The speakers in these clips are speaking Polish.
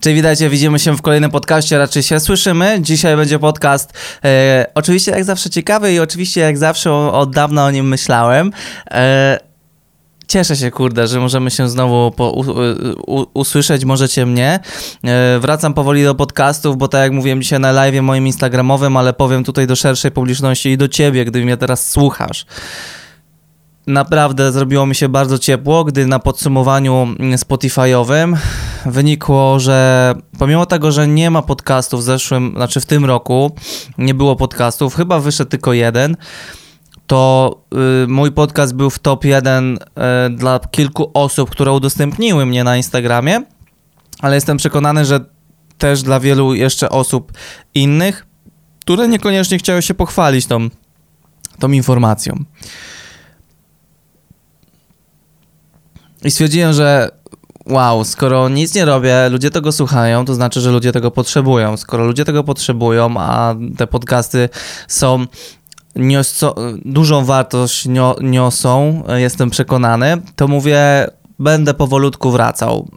Czyli witajcie, widzimy się w kolejnym podcaście, raczej się słyszymy. Dzisiaj będzie podcast e, oczywiście jak zawsze ciekawy i oczywiście jak zawsze od dawna o nim myślałem. E, cieszę się, kurde, że możemy się znowu po, u, u, usłyszeć, możecie mnie. E, wracam powoli do podcastów, bo tak jak mówiłem dzisiaj na live moim instagramowym, ale powiem tutaj do szerszej publiczności i do ciebie, gdy mnie teraz słuchasz naprawdę zrobiło mi się bardzo ciepło, gdy na podsumowaniu Spotify'owym wynikło, że pomimo tego, że nie ma podcastów w zeszłym, znaczy w tym roku, nie było podcastów, chyba wyszedł tylko jeden, to y, mój podcast był w top 1 y, dla kilku osób, które udostępniły mnie na Instagramie, ale jestem przekonany, że też dla wielu jeszcze osób innych, które niekoniecznie chciały się pochwalić tą, tą informacją. I stwierdziłem, że wow, skoro nic nie robię, ludzie tego słuchają, to znaczy, że ludzie tego potrzebują. Skoro ludzie tego potrzebują, a te podcasty są niosą, dużą wartość niosą, jestem przekonany, to mówię, będę powolutku wracał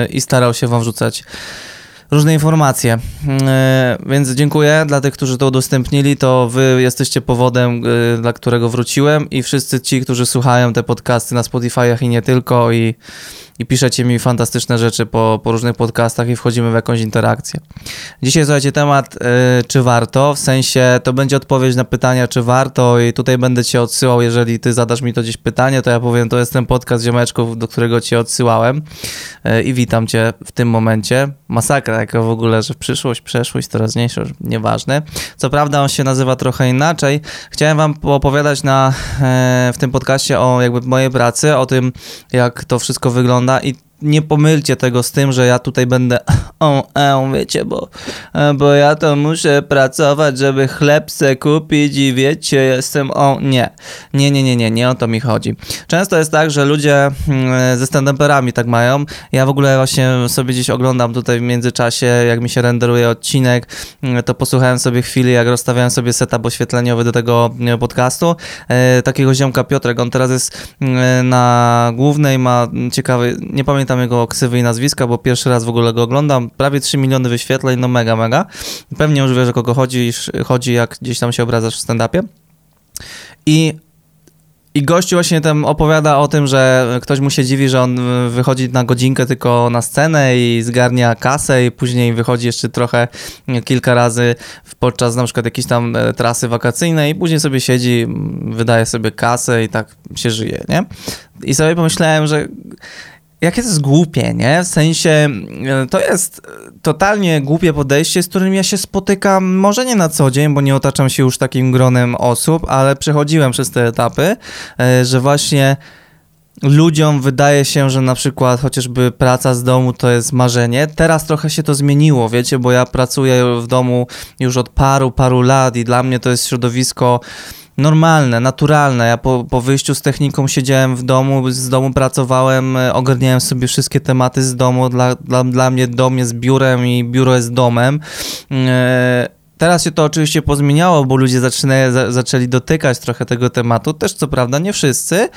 yy, i starał się wam wrzucać różne informacje. E, więc dziękuję dla tych, którzy to udostępnili. To wy jesteście powodem, e, dla którego wróciłem i wszyscy ci, którzy słuchają te podcasty na Spotify'ach i nie tylko i i piszecie mi fantastyczne rzeczy po, po różnych podcastach i wchodzimy w jakąś interakcję. Dzisiaj słuchajcie temat, y, czy warto, w sensie to będzie odpowiedź na pytania, czy warto i tutaj będę cię odsyłał, jeżeli ty zadasz mi to gdzieś pytanie, to ja powiem, to jest ten podcast ziomeczków, do którego cię odsyłałem i witam cię w tym momencie. Masakra jaka w ogóle, że przyszłość, przeszłość, teraźniejszość, nieważne. Co prawda on się nazywa trochę inaczej. Chciałem wam opowiadać na, y, w tym podcaście o jakby mojej pracy, o tym, jak to wszystko wygląda i nie pomylcie tego z tym, że ja tutaj będę o, e, wiecie, bo, e, bo ja to muszę pracować, żeby chleb se kupić i wiecie, jestem o, nie. Nie, nie, nie, nie, nie o to mi chodzi. Często jest tak, że ludzie mm, ze stand tak mają. Ja w ogóle właśnie sobie gdzieś oglądam tutaj w międzyczasie, jak mi się renderuje odcinek, mm, to posłuchałem sobie chwili, jak rozstawiałem sobie setup oświetleniowy do tego mm, podcastu. E, takiego ziomka Piotrek, on teraz jest na głównej, ma ciekawy, nie pamiętam pamiętam jego ksywy i nazwiska, bo pierwszy raz w ogóle go oglądam. Prawie 3 miliony wyświetleń, no mega, mega. Pewnie już wiesz, o kogo chodzi, chodzi jak gdzieś tam się obracasz w stand-upie. I i gościu właśnie tam opowiada o tym, że ktoś mu się dziwi, że on wychodzi na godzinkę tylko na scenę i zgarnia kasę i później wychodzi jeszcze trochę kilka razy podczas na przykład jakiejś tam e, trasy wakacyjnej i później sobie siedzi, wydaje sobie kasę i tak się żyje, nie? I sobie pomyślałem, że jakie to jest głupie, nie? W sensie e, to jest totalnie głupie podejście, z którym ja się spotykam, może nie na co dzień, bo nie otaczam się już takim gronem osób, ale przechodziłem przez te etapy, e, że właśnie ludziom wydaje się, że na przykład chociażby praca z domu to jest marzenie. Teraz trochę się to zmieniło, wiecie, bo ja pracuję w domu już od paru, paru lat i dla mnie to jest środowisko normalne, naturalne. Ja po, po wyjściu z techniką siedziałem w domu, z domu pracowałem, e, ogarniałem sobie wszystkie tematy z domu. Dla, dla, dla mnie dom jest biurem i biuro jest domem. E, teraz się to oczywiście pozmieniało, bo ludzie zaczynają, zaczęli dotykać trochę tego tematu. Też co prawda nie wszyscy,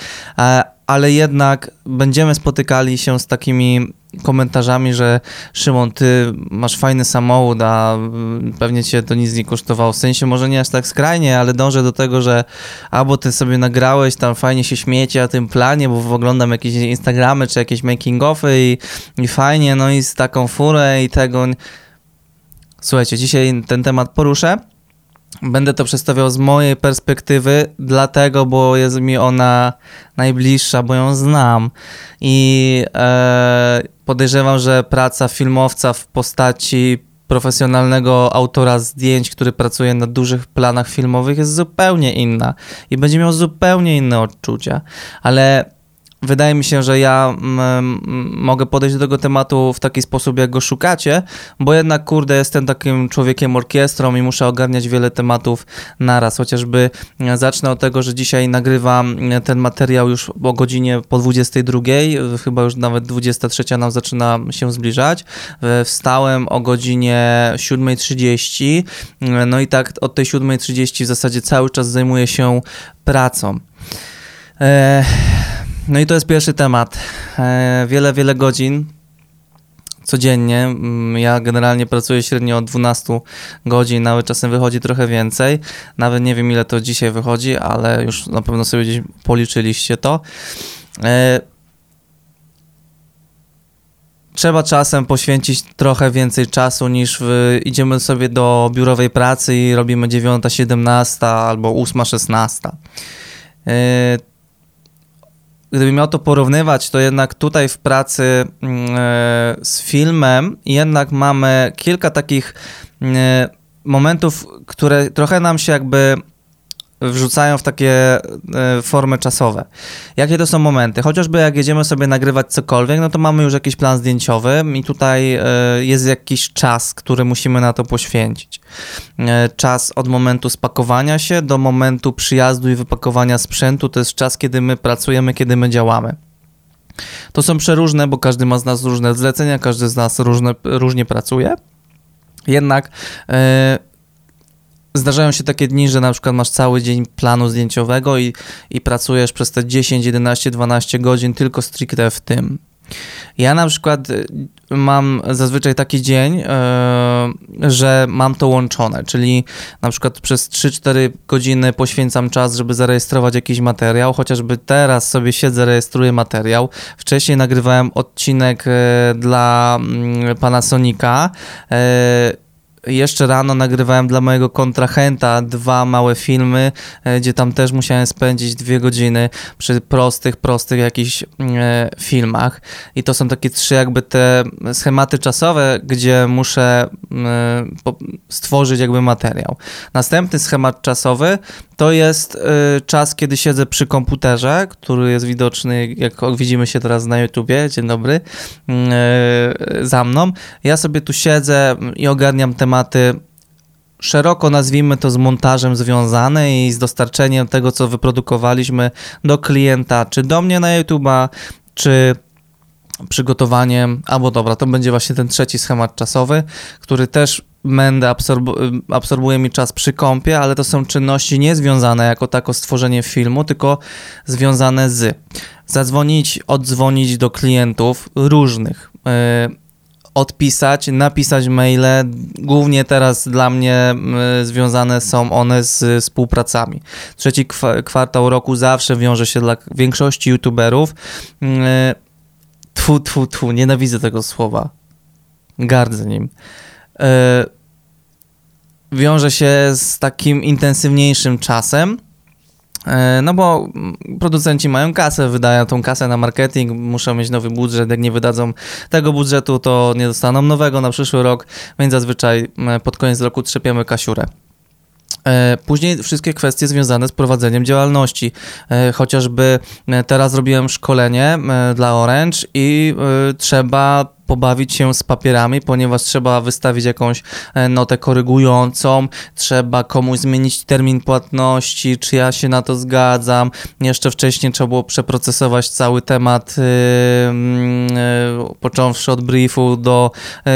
ale jednak będziemy spotykali się z takimi komentarzami, że Szymon, ty masz fajny samochód, a mm, pewnie cię to nic nie kosztowało. W sensie może nie aż tak skrajnie, ale dążę do tego, że albo ty sobie nagrałeś, tam fajnie się śmiecie o tym planie, bo oglądam jakieś Instagramy czy jakieś making-offy i, i fajnie, no i z taką furę i tego... Słuchajcie, dzisiaj ten temat poruszę. Będę to przedstawiał z mojej perspektywy, dlatego, bo jest mi ona najbliższa, bo ją znam. I e, podejrzewam, że praca filmowca w postaci profesjonalnego autora zdjęć, który pracuje na dużych planach filmowych, jest zupełnie inna i będzie miał zupełnie inne odczucia. Ale wydaje mi się, że ja mm, mogę podejść do tego tematu w taki sposób, jak go szukacie, bo jednak, kurde, jestem takim człowiekiem orkiestrą i muszę ogarniać wiele tematów naraz. Chociażby e, zacznę od tego, że dzisiaj nagrywam e, ten materiał już o godzinie po 22, chyba już nawet 23 nam zaczyna się zbliżać. E, wstałem o godzinie 7.30, no i tak od tej 7.30 w zasadzie cały czas zajmuję się pracą. No i to jest pierwszy temat. E, wiele, wiele godzin codziennie. Mm, ja generalnie pracuję średnio od 12 godzin, nawet czasem wychodzi trochę więcej. Nawet nie wiem ile to dzisiaj wychodzi, ale już na pewno sobie gdzieś policzyliście to. E, trzeba czasem poświęcić trochę więcej czasu niż w, idziemy sobie do biurowej pracy i robimy 9, 17 albo 8, 16. Gdybym miał to porównywać, to jednak tutaj w pracy mm, e, z filmem jednak mamy kilka takich e, momentów, które trochę nam się jakby wrzucają w takie e, formy czasowe. Jakie to są momenty? Chociażby jak jedziemy sobie nagrywać cokolwiek, no to mamy już jakiś plan zdjęciowy i tutaj e, jest jakiś czas, który musimy na to poświęcić. E, czas od momentu spakowania się do momentu przyjazdu i wypakowania sprzętu to jest czas, kiedy my pracujemy, kiedy my działamy. To są przeróżne, bo każdy ma z nas różne zlecenia, każdy z nas różne, różnie pracuje. Jednak zdarzają się takie dni, że na przykład masz cały dzień planu zdjęciowego i, i pracujesz przez te 10, 11, 12 godzin tylko stricte w tym. Ja na przykład y, mam zazwyczaj taki dzień, yy, że mam to łączone, czyli na przykład przez 3-4 godziny poświęcam czas, żeby zarejestrować jakiś materiał, chociażby teraz sobie siedzę, rejestruję materiał. Wcześniej nagrywałem odcinek yy, dla yy, Panasonica. Jeszcze rano nagrywałem dla mojego kontrahenta dwa małe filmy, e, gdzie tam też musiałem spędzić dwie godziny przy prostych, prostych jakichś e, filmach. I to są takie trzy jakby te schematy czasowe, gdzie muszę e, stworzyć jakby materiał. Następny schemat czasowy to jest czas, kiedy siedzę przy komputerze, który jest widoczny, jak widzimy się teraz na YouTubie. Dzień dobry, za mną. Ja sobie tu siedzę i ogarniam temat tematy szeroko nazwijmy to z montażem związane i z dostarczeniem tego, co wyprodukowaliśmy do klienta, czy do mnie na YouTube'a, czy przygotowaniem, albo dobra, to będzie właśnie ten trzeci schemat czasowy, który też będę absorbu absorbuje mi czas przy kąpie, ale to są czynności nie związane jako tako z tworzeniem filmu, tylko związane z zadzwonić, oddzwonić do klientów różnych, yy, odpisać, napisać maile. Głównie teraz dla mnie związane są one z współpracami. Trzeci kwartał roku zawsze wiąże się dla większości youtuberów. Tfu, tfu, tfu, nienawidzę tego słowa. Gardzę nim. E, wiąże się z takim intensywniejszym czasem no bo producenci mają kasę, wydają tą kasę na marketing, muszą mieć nowy budżet. Jak nie wydadzą tego budżetu, to nie dostaną nowego na przyszły rok, więc zazwyczaj pod koniec roku trzepiemy kasiurę. E, później wszystkie kwestie związane z prowadzeniem działalności. E, chociażby teraz robiłem szkolenie dla Orange i trzeba pobawić się z papierami, ponieważ trzeba wystawić jakąś e, notę korygującą, trzeba komuś zmienić termin płatności, czy ja się na to zgadzam. Jeszcze wcześniej trzeba było przeprocesować cały temat, yy, yy, począwszy od briefu do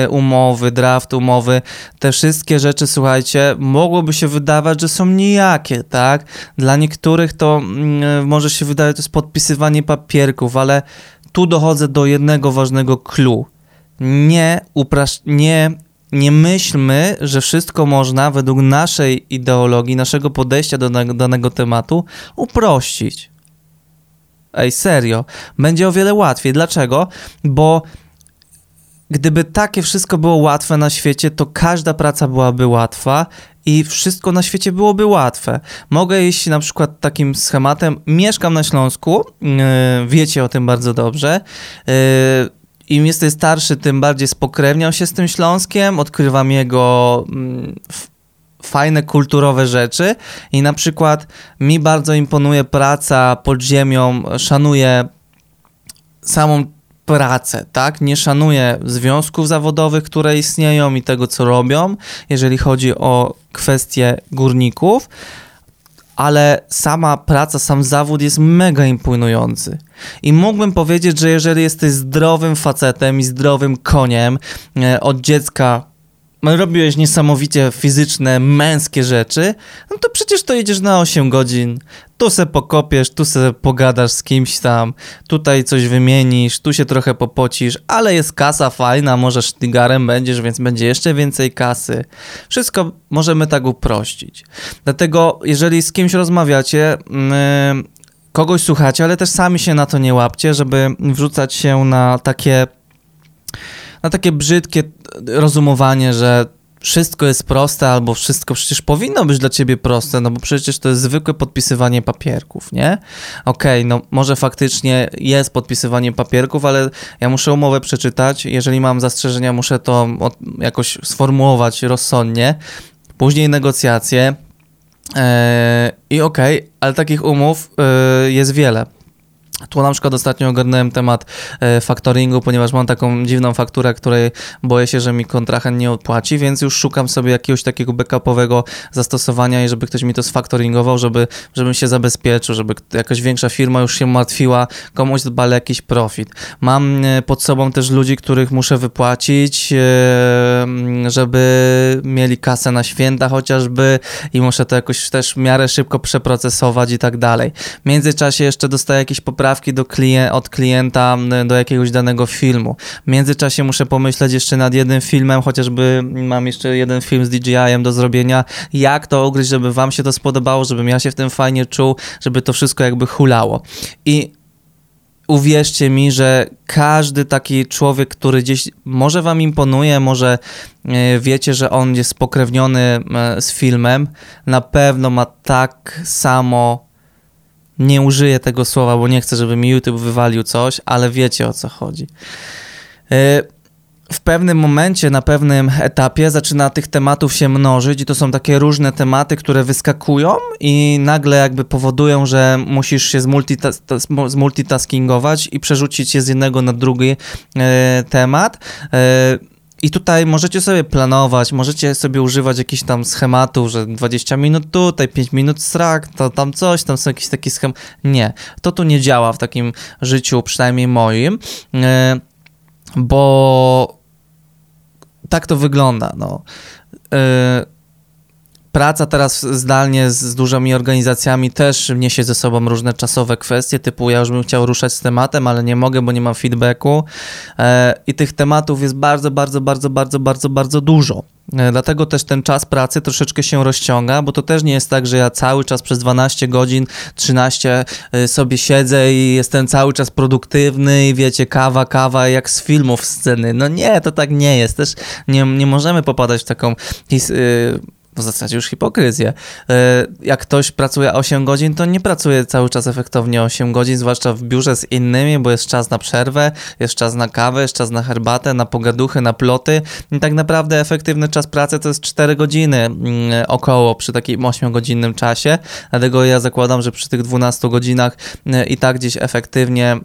umowy, draft umowy. Te wszystkie rzeczy, słuchajcie, mogłoby się wydawać, że są nijakie, tak? Dla niektórych to mm, może się wydawać, że to jest podpisywanie papierków, ale tu dochodzę do jednego ważnego clue nie, uprasz- nie, nie myślmy, że wszystko można według naszej ideologii, naszego podejścia do danego tematu uprościć. Ej, serio. Będzie o wiele łatwiej. Dlaczego? Bo gdyby takie wszystko było łatwe na świecie, to każda praca byłaby łatwa i wszystko na świecie byłoby łatwe. Mogę iść na przykład takim schematem. Mieszkam na Śląsku, yy, wiecie o tym bardzo dobrze. Yy, im jesteś starszy, tym bardziej spokrewniam się z tym Śląskiem, odkrywam jego mm, fajne kulturowe rzeczy i na przykład mi bardzo imponuje praca pod ziemią, szanuję samą pracę, tak? Nie szanuję związków zawodowych, które istnieją i tego, co robią, jeżeli chodzi o kwestie górników, ale sama praca, sam zawód jest mega imponujący. I mógłbym powiedzieć, że jeżeli jesteś zdrowym facetem i zdrowym koniem, e, od dziecka robiłeś niesamowicie fizyczne, męskie rzeczy, no to przecież to jedziesz na 8 godzin. Tu se pokopiesz, tu se pogadasz z kimś tam, tutaj coś wymienisz, tu się trochę popocisz, ale jest kasa fajna, może sztygarem będziesz, więc będzie jeszcze więcej kasy. Wszystko możemy tak uprościć. Dlatego, jeżeli z kimś rozmawiacie, yy, kogoś słuchacie, ale też sami się na to nie łapcie, żeby wrzucać się na takie na takie brzydkie rozumowanie, że wszystko jest proste, albo wszystko przecież powinno być dla ciebie proste, no bo przecież to jest zwykłe podpisywanie papierków, nie? Okej, okay, no może faktycznie jest podpisywanie papierków, ale ja muszę umowę przeczytać, jeżeli mam zastrzeżenia, muszę to jakoś sformułować rozsądnie, później negocjacje, e, i okej, okay, ale takich umów e, jest wiele. Tu na przykład ostatnio ogarnąłem temat e, faktoringu, ponieważ mam taką dziwną fakturę, której boję się, że mi kontrahent nie odpłaci, więc już szukam sobie jakiegoś takiego backupowego zastosowania i żeby ktoś mi to sfaktoringował, żeby, żebym się zabezpieczył, żeby jakaś większa firma już się martwiła, komuś dbali jakiś profit. Mam e, pod sobą też ludzi, których muszę wypłacić, e, żeby mieli kasę na święta chociażby i muszę to jakoś też w miarę szybko przeprocesować i tak dalej. W międzyczasie jeszcze dostaję jakieś poprawki poprawki do klien od klienta do jakiegoś danego filmu. W międzyczasie muszę pomyśleć jeszcze nad jednym filmem, chociażby mam jeszcze jeden film z DJI-em do zrobienia, jak to ugryźć, żeby wam się to spodobało, żebym ja się w tym fajnie czuł, żeby to wszystko jakby hulało. I uwierzcie mi, że każdy taki człowiek, który gdzieś może wam imponuje, może e, wiecie, że on jest spokrewniony e, z filmem, na pewno ma tak samo nie użyję tego słowa, bo nie chcę, żeby mi YouTube wywalił coś, ale wiecie o co chodzi. E, w pewnym momencie, na pewnym etapie zaczyna tych tematów się mnożyć i to są takie różne tematy, które wyskakują i nagle jakby powodują, że musisz się zmultitaskingować i przerzucić je z jednego na drugi e, temat. E, i tutaj możecie sobie planować, możecie sobie używać jakichś tam schematów, że 20 minut tutaj, 5 minut strak, to tam coś, tam są jakieś takie schem. Nie, to tu nie działa w takim życiu, przynajmniej moim, e, bo tak to wygląda. No. Praca teraz zdalnie z, z dużymi organizacjami też niesie ze sobą różne czasowe kwestie, typu ja już bym chciał ruszać z tematem, ale nie mogę, bo nie mam feedbacku e, i tych tematów jest bardzo, bardzo, bardzo, bardzo, bardzo, bardzo dużo. E, dlatego też ten czas pracy troszeczkę się rozciąga, bo to też nie jest tak, że ja cały czas przez 12 godzin, 13 e, sobie siedzę i jestem cały czas produktywny i wiecie, kawa, kawa, jak z filmów sceny. No nie, to tak nie jest. Też nie, nie możemy popadać w taką his, w zasadzie już hipokryzję. E, jak ktoś pracuje 8 godzin, to nie pracuje cały czas efektownie 8 godzin, zwłaszcza w biurze z innymi, bo jest czas na przerwę, jest czas na kawę, jest czas na herbatę, na pogaduchy, na ploty. I tak naprawdę efektywny czas pracy to jest 4 godziny mm, około przy takim 8-godzinnym czasie. Dlatego ja zakładam, że przy tych 12 godzinach e, i tak gdzieś efektywnie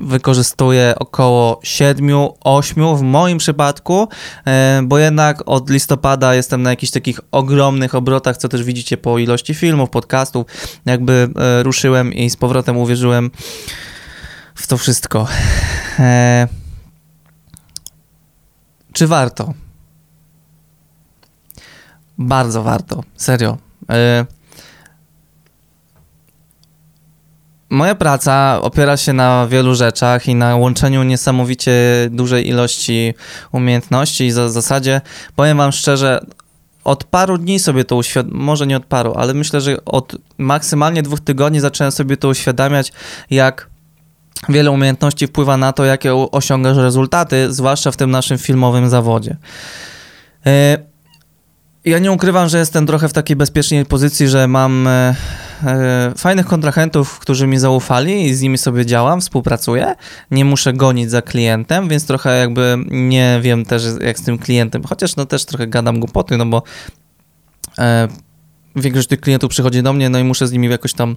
wykorzystuję około 7-8 w moim przypadku, e, bo jednak od listopada jestem na jakichś takich ogromnych obrotach, co też widzicie po ilości filmów, podcastów, jakby e, ruszyłem i z powrotem uwierzyłem w to wszystko. E, czy warto? Bardzo warto, serio. Moja praca opiera się na wielu rzeczach i na łączeniu niesamowicie dużej ilości umiejętności i w zasadzie powiem wam szczerze, od paru dni sobie to uświadamiam, może nie od paru, ale myślę, że od maksymalnie dwóch tygodni zacząłem sobie to uświadamiać, jak wiele umiejętności wpływa na to, jakie osiągasz rezultaty, zwłaszcza w tym naszym filmowym zawodzie. E, ja nie ukrywam, że jestem trochę w takiej bezpiecznej pozycji, że mam e, fajnych kontrahentów, którzy mi zaufali i z nimi sobie działam, współpracuję. Nie muszę gonić za klientem, więc trochę jakby nie wiem też jak z tym klientem, chociaż no też trochę gadam głupoty, no bo e, większość tych klientów przychodzi do mnie, no i muszę z nimi jakoś tam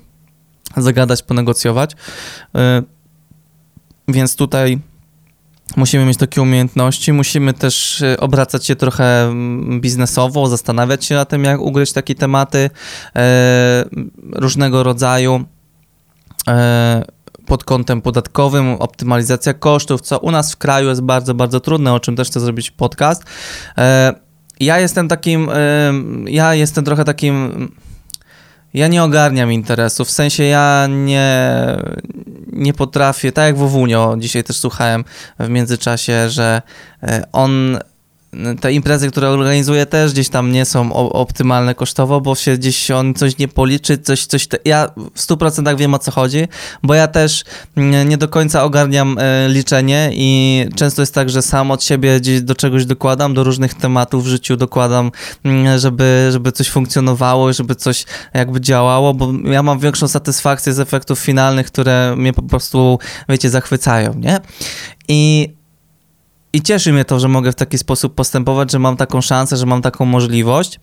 zagadać, ponegocjować. E, więc tutaj Musimy mieć takie umiejętności, musimy też e, obracać się trochę mm, biznesowo, zastanawiać się na tym, jak ugryźć takie tematy e, różnego rodzaju e, pod kątem podatkowym, optymalizacja kosztów, co u nas w kraju jest bardzo, bardzo trudne, o czym też chcę zrobić podcast. ja jestem takim, ja jestem trochę takim, ja nie ogarniam interesów, w sensie ja nie, nie potrafię, tak jak Wowunio, dzisiaj też słuchałem w międzyczasie, że e, on te imprezy, które organizuje też gdzieś tam nie są optymalne kosztowo, bo się gdzieś on coś nie policzy, coś, coś te... ja w 100% wiem o co chodzi, bo ja też mm, nie do końca ogarniam e, liczenie i często jest tak, że sam od siebie gdzieś do czegoś dokładam, do różnych tematów w życiu dokładam, mm, żeby, żeby coś funkcjonowało, żeby coś jakby działało, bo ja mam większą satysfakcję z efektów finalnych, które mnie po prostu, wiecie, zachwycają, nie? I i cieszy mnie to, że mogę w taki sposób postępować, że mam taką szansę, że mam taką możliwość.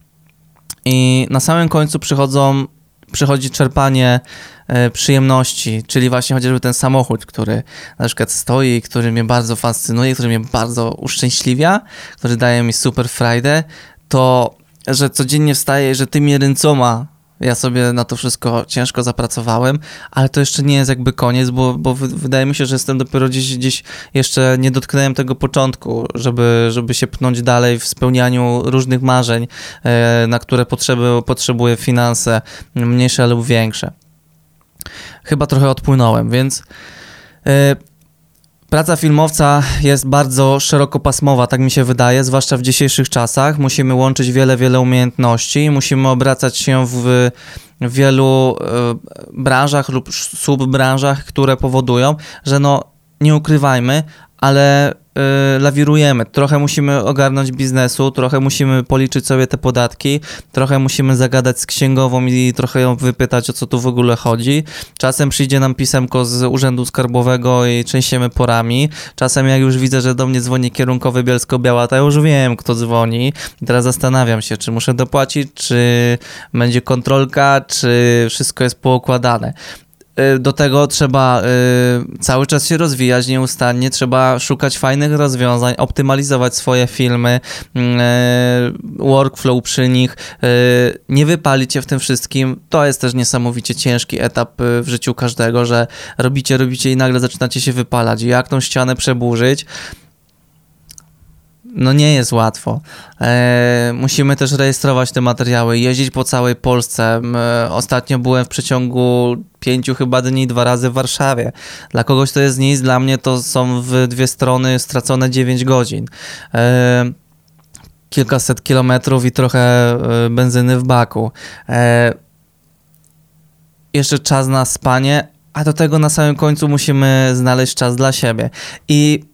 I na samym końcu przychodzą, przychodzi czerpanie e, przyjemności, czyli właśnie chociażby ten samochód, który na przykład stoi, który mnie bardzo fascynuje, który mnie bardzo uszczęśliwia, który daje mi super frajdę, to że codziennie wstaję, że tymi ręcoma ja sobie na to wszystko ciężko zapracowałem, ale to jeszcze nie jest jakby koniec, bo, bo wydaje mi się, że jestem dopiero gdzieś, gdzieś jeszcze nie dotknąłem tego początku, żeby, żeby się pnąć dalej w spełnianiu różnych marzeń, e, na które potrzeby, potrzebuję finanse mniejsze lub większe. Chyba trochę odpłynąłem, więc e, Praca filmowca jest bardzo szerokopasmowa, tak mi się wydaje, zwłaszcza w dzisiejszych czasach. Musimy łączyć wiele, wiele umiejętności, musimy obracać się w wielu e, branżach lub subbranżach, które powodują, że no nie ukrywajmy, ale Y, lawirujemy. Trochę musimy ogarnąć biznesu, trochę musimy policzyć sobie te podatki, trochę musimy zagadać z księgową i trochę ją wypytać, o co tu w ogóle chodzi. Czasem przyjdzie nam pisemko z Urzędu Skarbowego i trzęsiemy porami. Czasem jak już widzę, że do mnie dzwoni kierunkowy Bielsko-Biała, to ja już wiem, kto dzwoni. I teraz zastanawiam się, czy muszę dopłacić, czy będzie kontrolka, czy wszystko jest poukładane. Y, do tego trzeba y, cały czas się rozwijać nieustannie, trzeba szukać fajnych rozwiązań, optymalizować swoje filmy, y, workflow przy nich, nie wypalić się w tym wszystkim. To jest też niesamowicie ciężki etap w życiu każdego, że robicie, robicie i nagle zaczynacie się wypalać. Jak tą ścianę przeburzyć? No nie jest łatwo. E, musimy też rejestrować te materiały, jeździć po całej Polsce. E, ostatnio byłem w przeciągu pięciu chyba dni dwa razy w Warszawie. Dla kogoś to jest nic, dla mnie to są w dwie strony stracone 9 godzin. E, kilkaset kilometrów i trochę e, benzyny w baku. E, jeszcze czas na spanie, a do tego na samym końcu musimy znaleźć czas dla siebie. I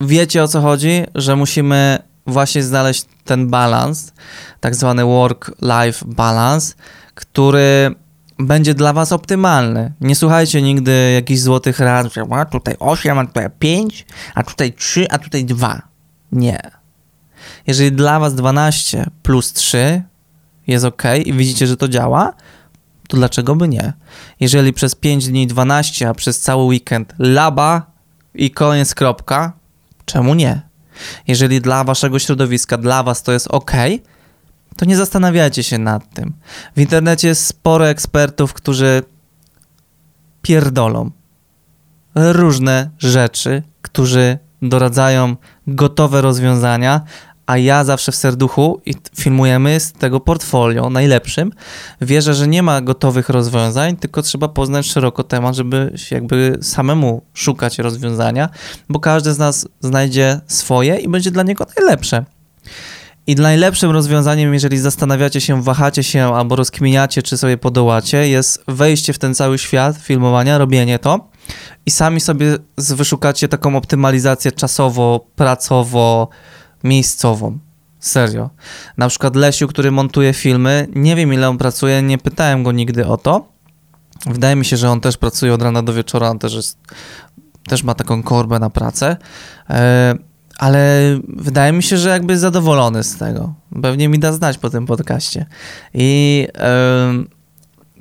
wiecie o co chodzi, że musimy właśnie znaleźć ten balans, tak zwany work-life balance, który będzie dla was optymalny. Nie słuchajcie nigdy jakichś złotych rad, że a tutaj 8, a tutaj 5, a tutaj 3, a tutaj 2. Nie. Jeżeli dla was 12 plus 3 jest ok i widzicie, że to działa, to dlaczego by nie? Jeżeli przez 5 dni 12, a przez cały weekend laba i koniec kropka, Czemu nie? Jeżeli dla waszego środowiska, dla was to jest ok, to nie zastanawiajcie się nad tym. W internecie jest sporo ekspertów, którzy pierdolą różne rzeczy, którzy doradzają gotowe rozwiązania, a ja zawsze w serduchu i filmujemy z tego portfolio najlepszym. Wierzę, że nie ma gotowych rozwiązań, tylko trzeba poznać szeroko temat, żeby jakby samemu szukać rozwiązania, bo każdy z nas znajdzie swoje i będzie dla niego najlepsze. I najlepszym rozwiązaniem, jeżeli zastanawiacie się, wahacie się albo rozkminiacie, czy sobie podołacie, jest wejście w ten cały świat filmowania, robienie to i sami sobie wyszukacie taką optymalizację czasowo, pracowo, miejscową. Serio. Na przykład Lesiu, który montuje filmy, nie wiem ile on pracuje, nie pytałem go nigdy o to. Wydaje mi się, że on też pracuje od rana do wieczora, on też, jest, też ma taką korbę na pracę, e, ale wydaje mi się, że jakby zadowolony z tego. Pewnie mi da znać po tym podcaście. I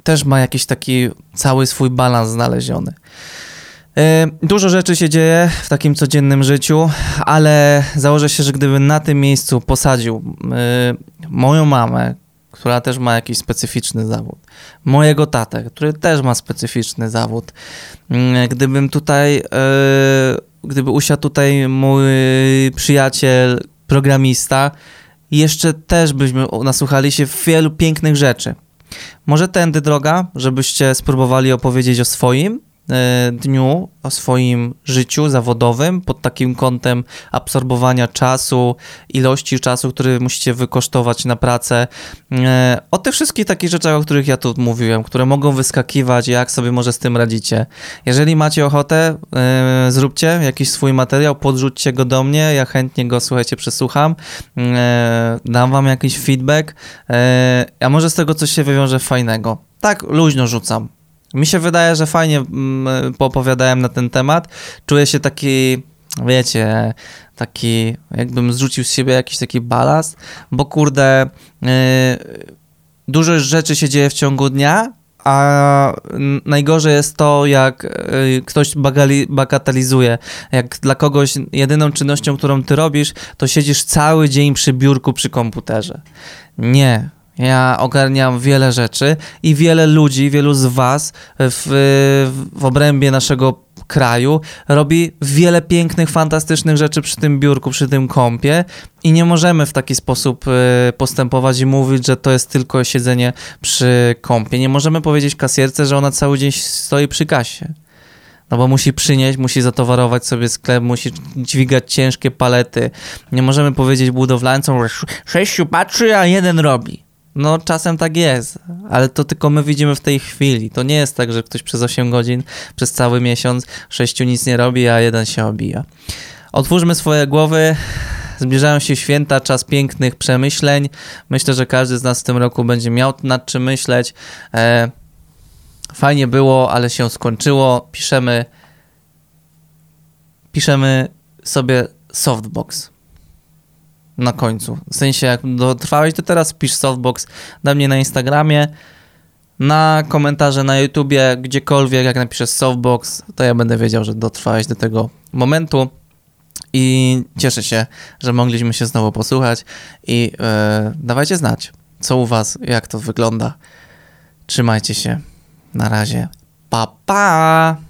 też ma jakiś taki cały swój balans znaleziony. E, dużo rzeczy się dzieje w takim codziennym życiu, ale założę się, że gdybym na tym miejscu posadził e, moją mamę, która też ma jakiś specyficzny zawód, mojego tatę, który też ma specyficzny zawód, mm, gdybym tutaj, gdyby usiadł tutaj mój przyjaciel, programista jeszcze też byśmy nasłuchali się wielu pięknych rzeczy. Może tędy droga, żebyście spróbowali opowiedzieć o swoim, dniu, o swoim życiu zawodowym pod takim kątem absorbowania czasu, ilości czasu, który musicie wykosztować na pracę. E, o tych wszystkich takich rzeczach, o których ja tu mówiłem, które mogą wyskakiwać, jak sobie może z tym radzicie. Jeżeli macie ochotę, e, zróbcie jakiś swój materiał, podrzućcie go do mnie, ja chętnie go, słuchajcie, przesłucham, dam wam jakiś feedback, a może z tego coś się wywiąże fajnego. Tak, luźno rzucam. Mi się wydaje, że fajnie mm, poopowiadałem na ten temat. Czuję się taki, wiecie, taki, jakbym zrzucił z siebie jakiś taki balast, bo kurde, yy, dużo rzeczy się dzieje w ciągu dnia, a najgorzej jest to, jak y, ktoś bagali, bagatelizuje. Jak dla kogoś jedyną czynnością, którą ty robisz, to siedzisz cały dzień przy biurku, przy komputerze. Nie. Ja ogarniam wiele rzeczy i wiele ludzi, wielu z Was w, w obrębie naszego kraju robi wiele pięknych, fantastycznych rzeczy przy tym biurku, przy tym kąpie i nie możemy w taki sposób y, postępować i mówić, że to jest tylko siedzenie przy kąpie. Nie możemy powiedzieć kasierce, że ona cały dzień stoi przy kasie. No bo musi przynieść, musi zatowarować sobie sklep, musi dźwigać ciężkie palety. Nie możemy powiedzieć budowlańcom, że sześciu patrzy, a jeden robi. No, czasem tak jest, ale to tylko my widzimy w tej chwili. To nie jest tak, że ktoś przez 8 godzin, przez cały miesiąc, 6 nic nie robi, a jeden się obija. Otwórzmy swoje głowy. Zbliżają się święta, czas pięknych przemyśleń. Myślę, że każdy z nas w tym roku będzie miał nad czym myśleć. E, fajnie było, ale się skończyło. Piszemy, piszemy sobie softbox na końcu. W sensie, jak dotrwałeś to teraz, pisz softbox na mnie na Instagramie, na komentarze na YouTubie, gdziekolwiek, jak napiszesz softbox, to ja będę wiedział, że dotrwałeś do tego momentu. I cieszę się, że mogliśmy się znowu posłuchać i yy, dawajcie znać, co u was, jak to wygląda. Trzymajcie się. Na razie. Pa, pa!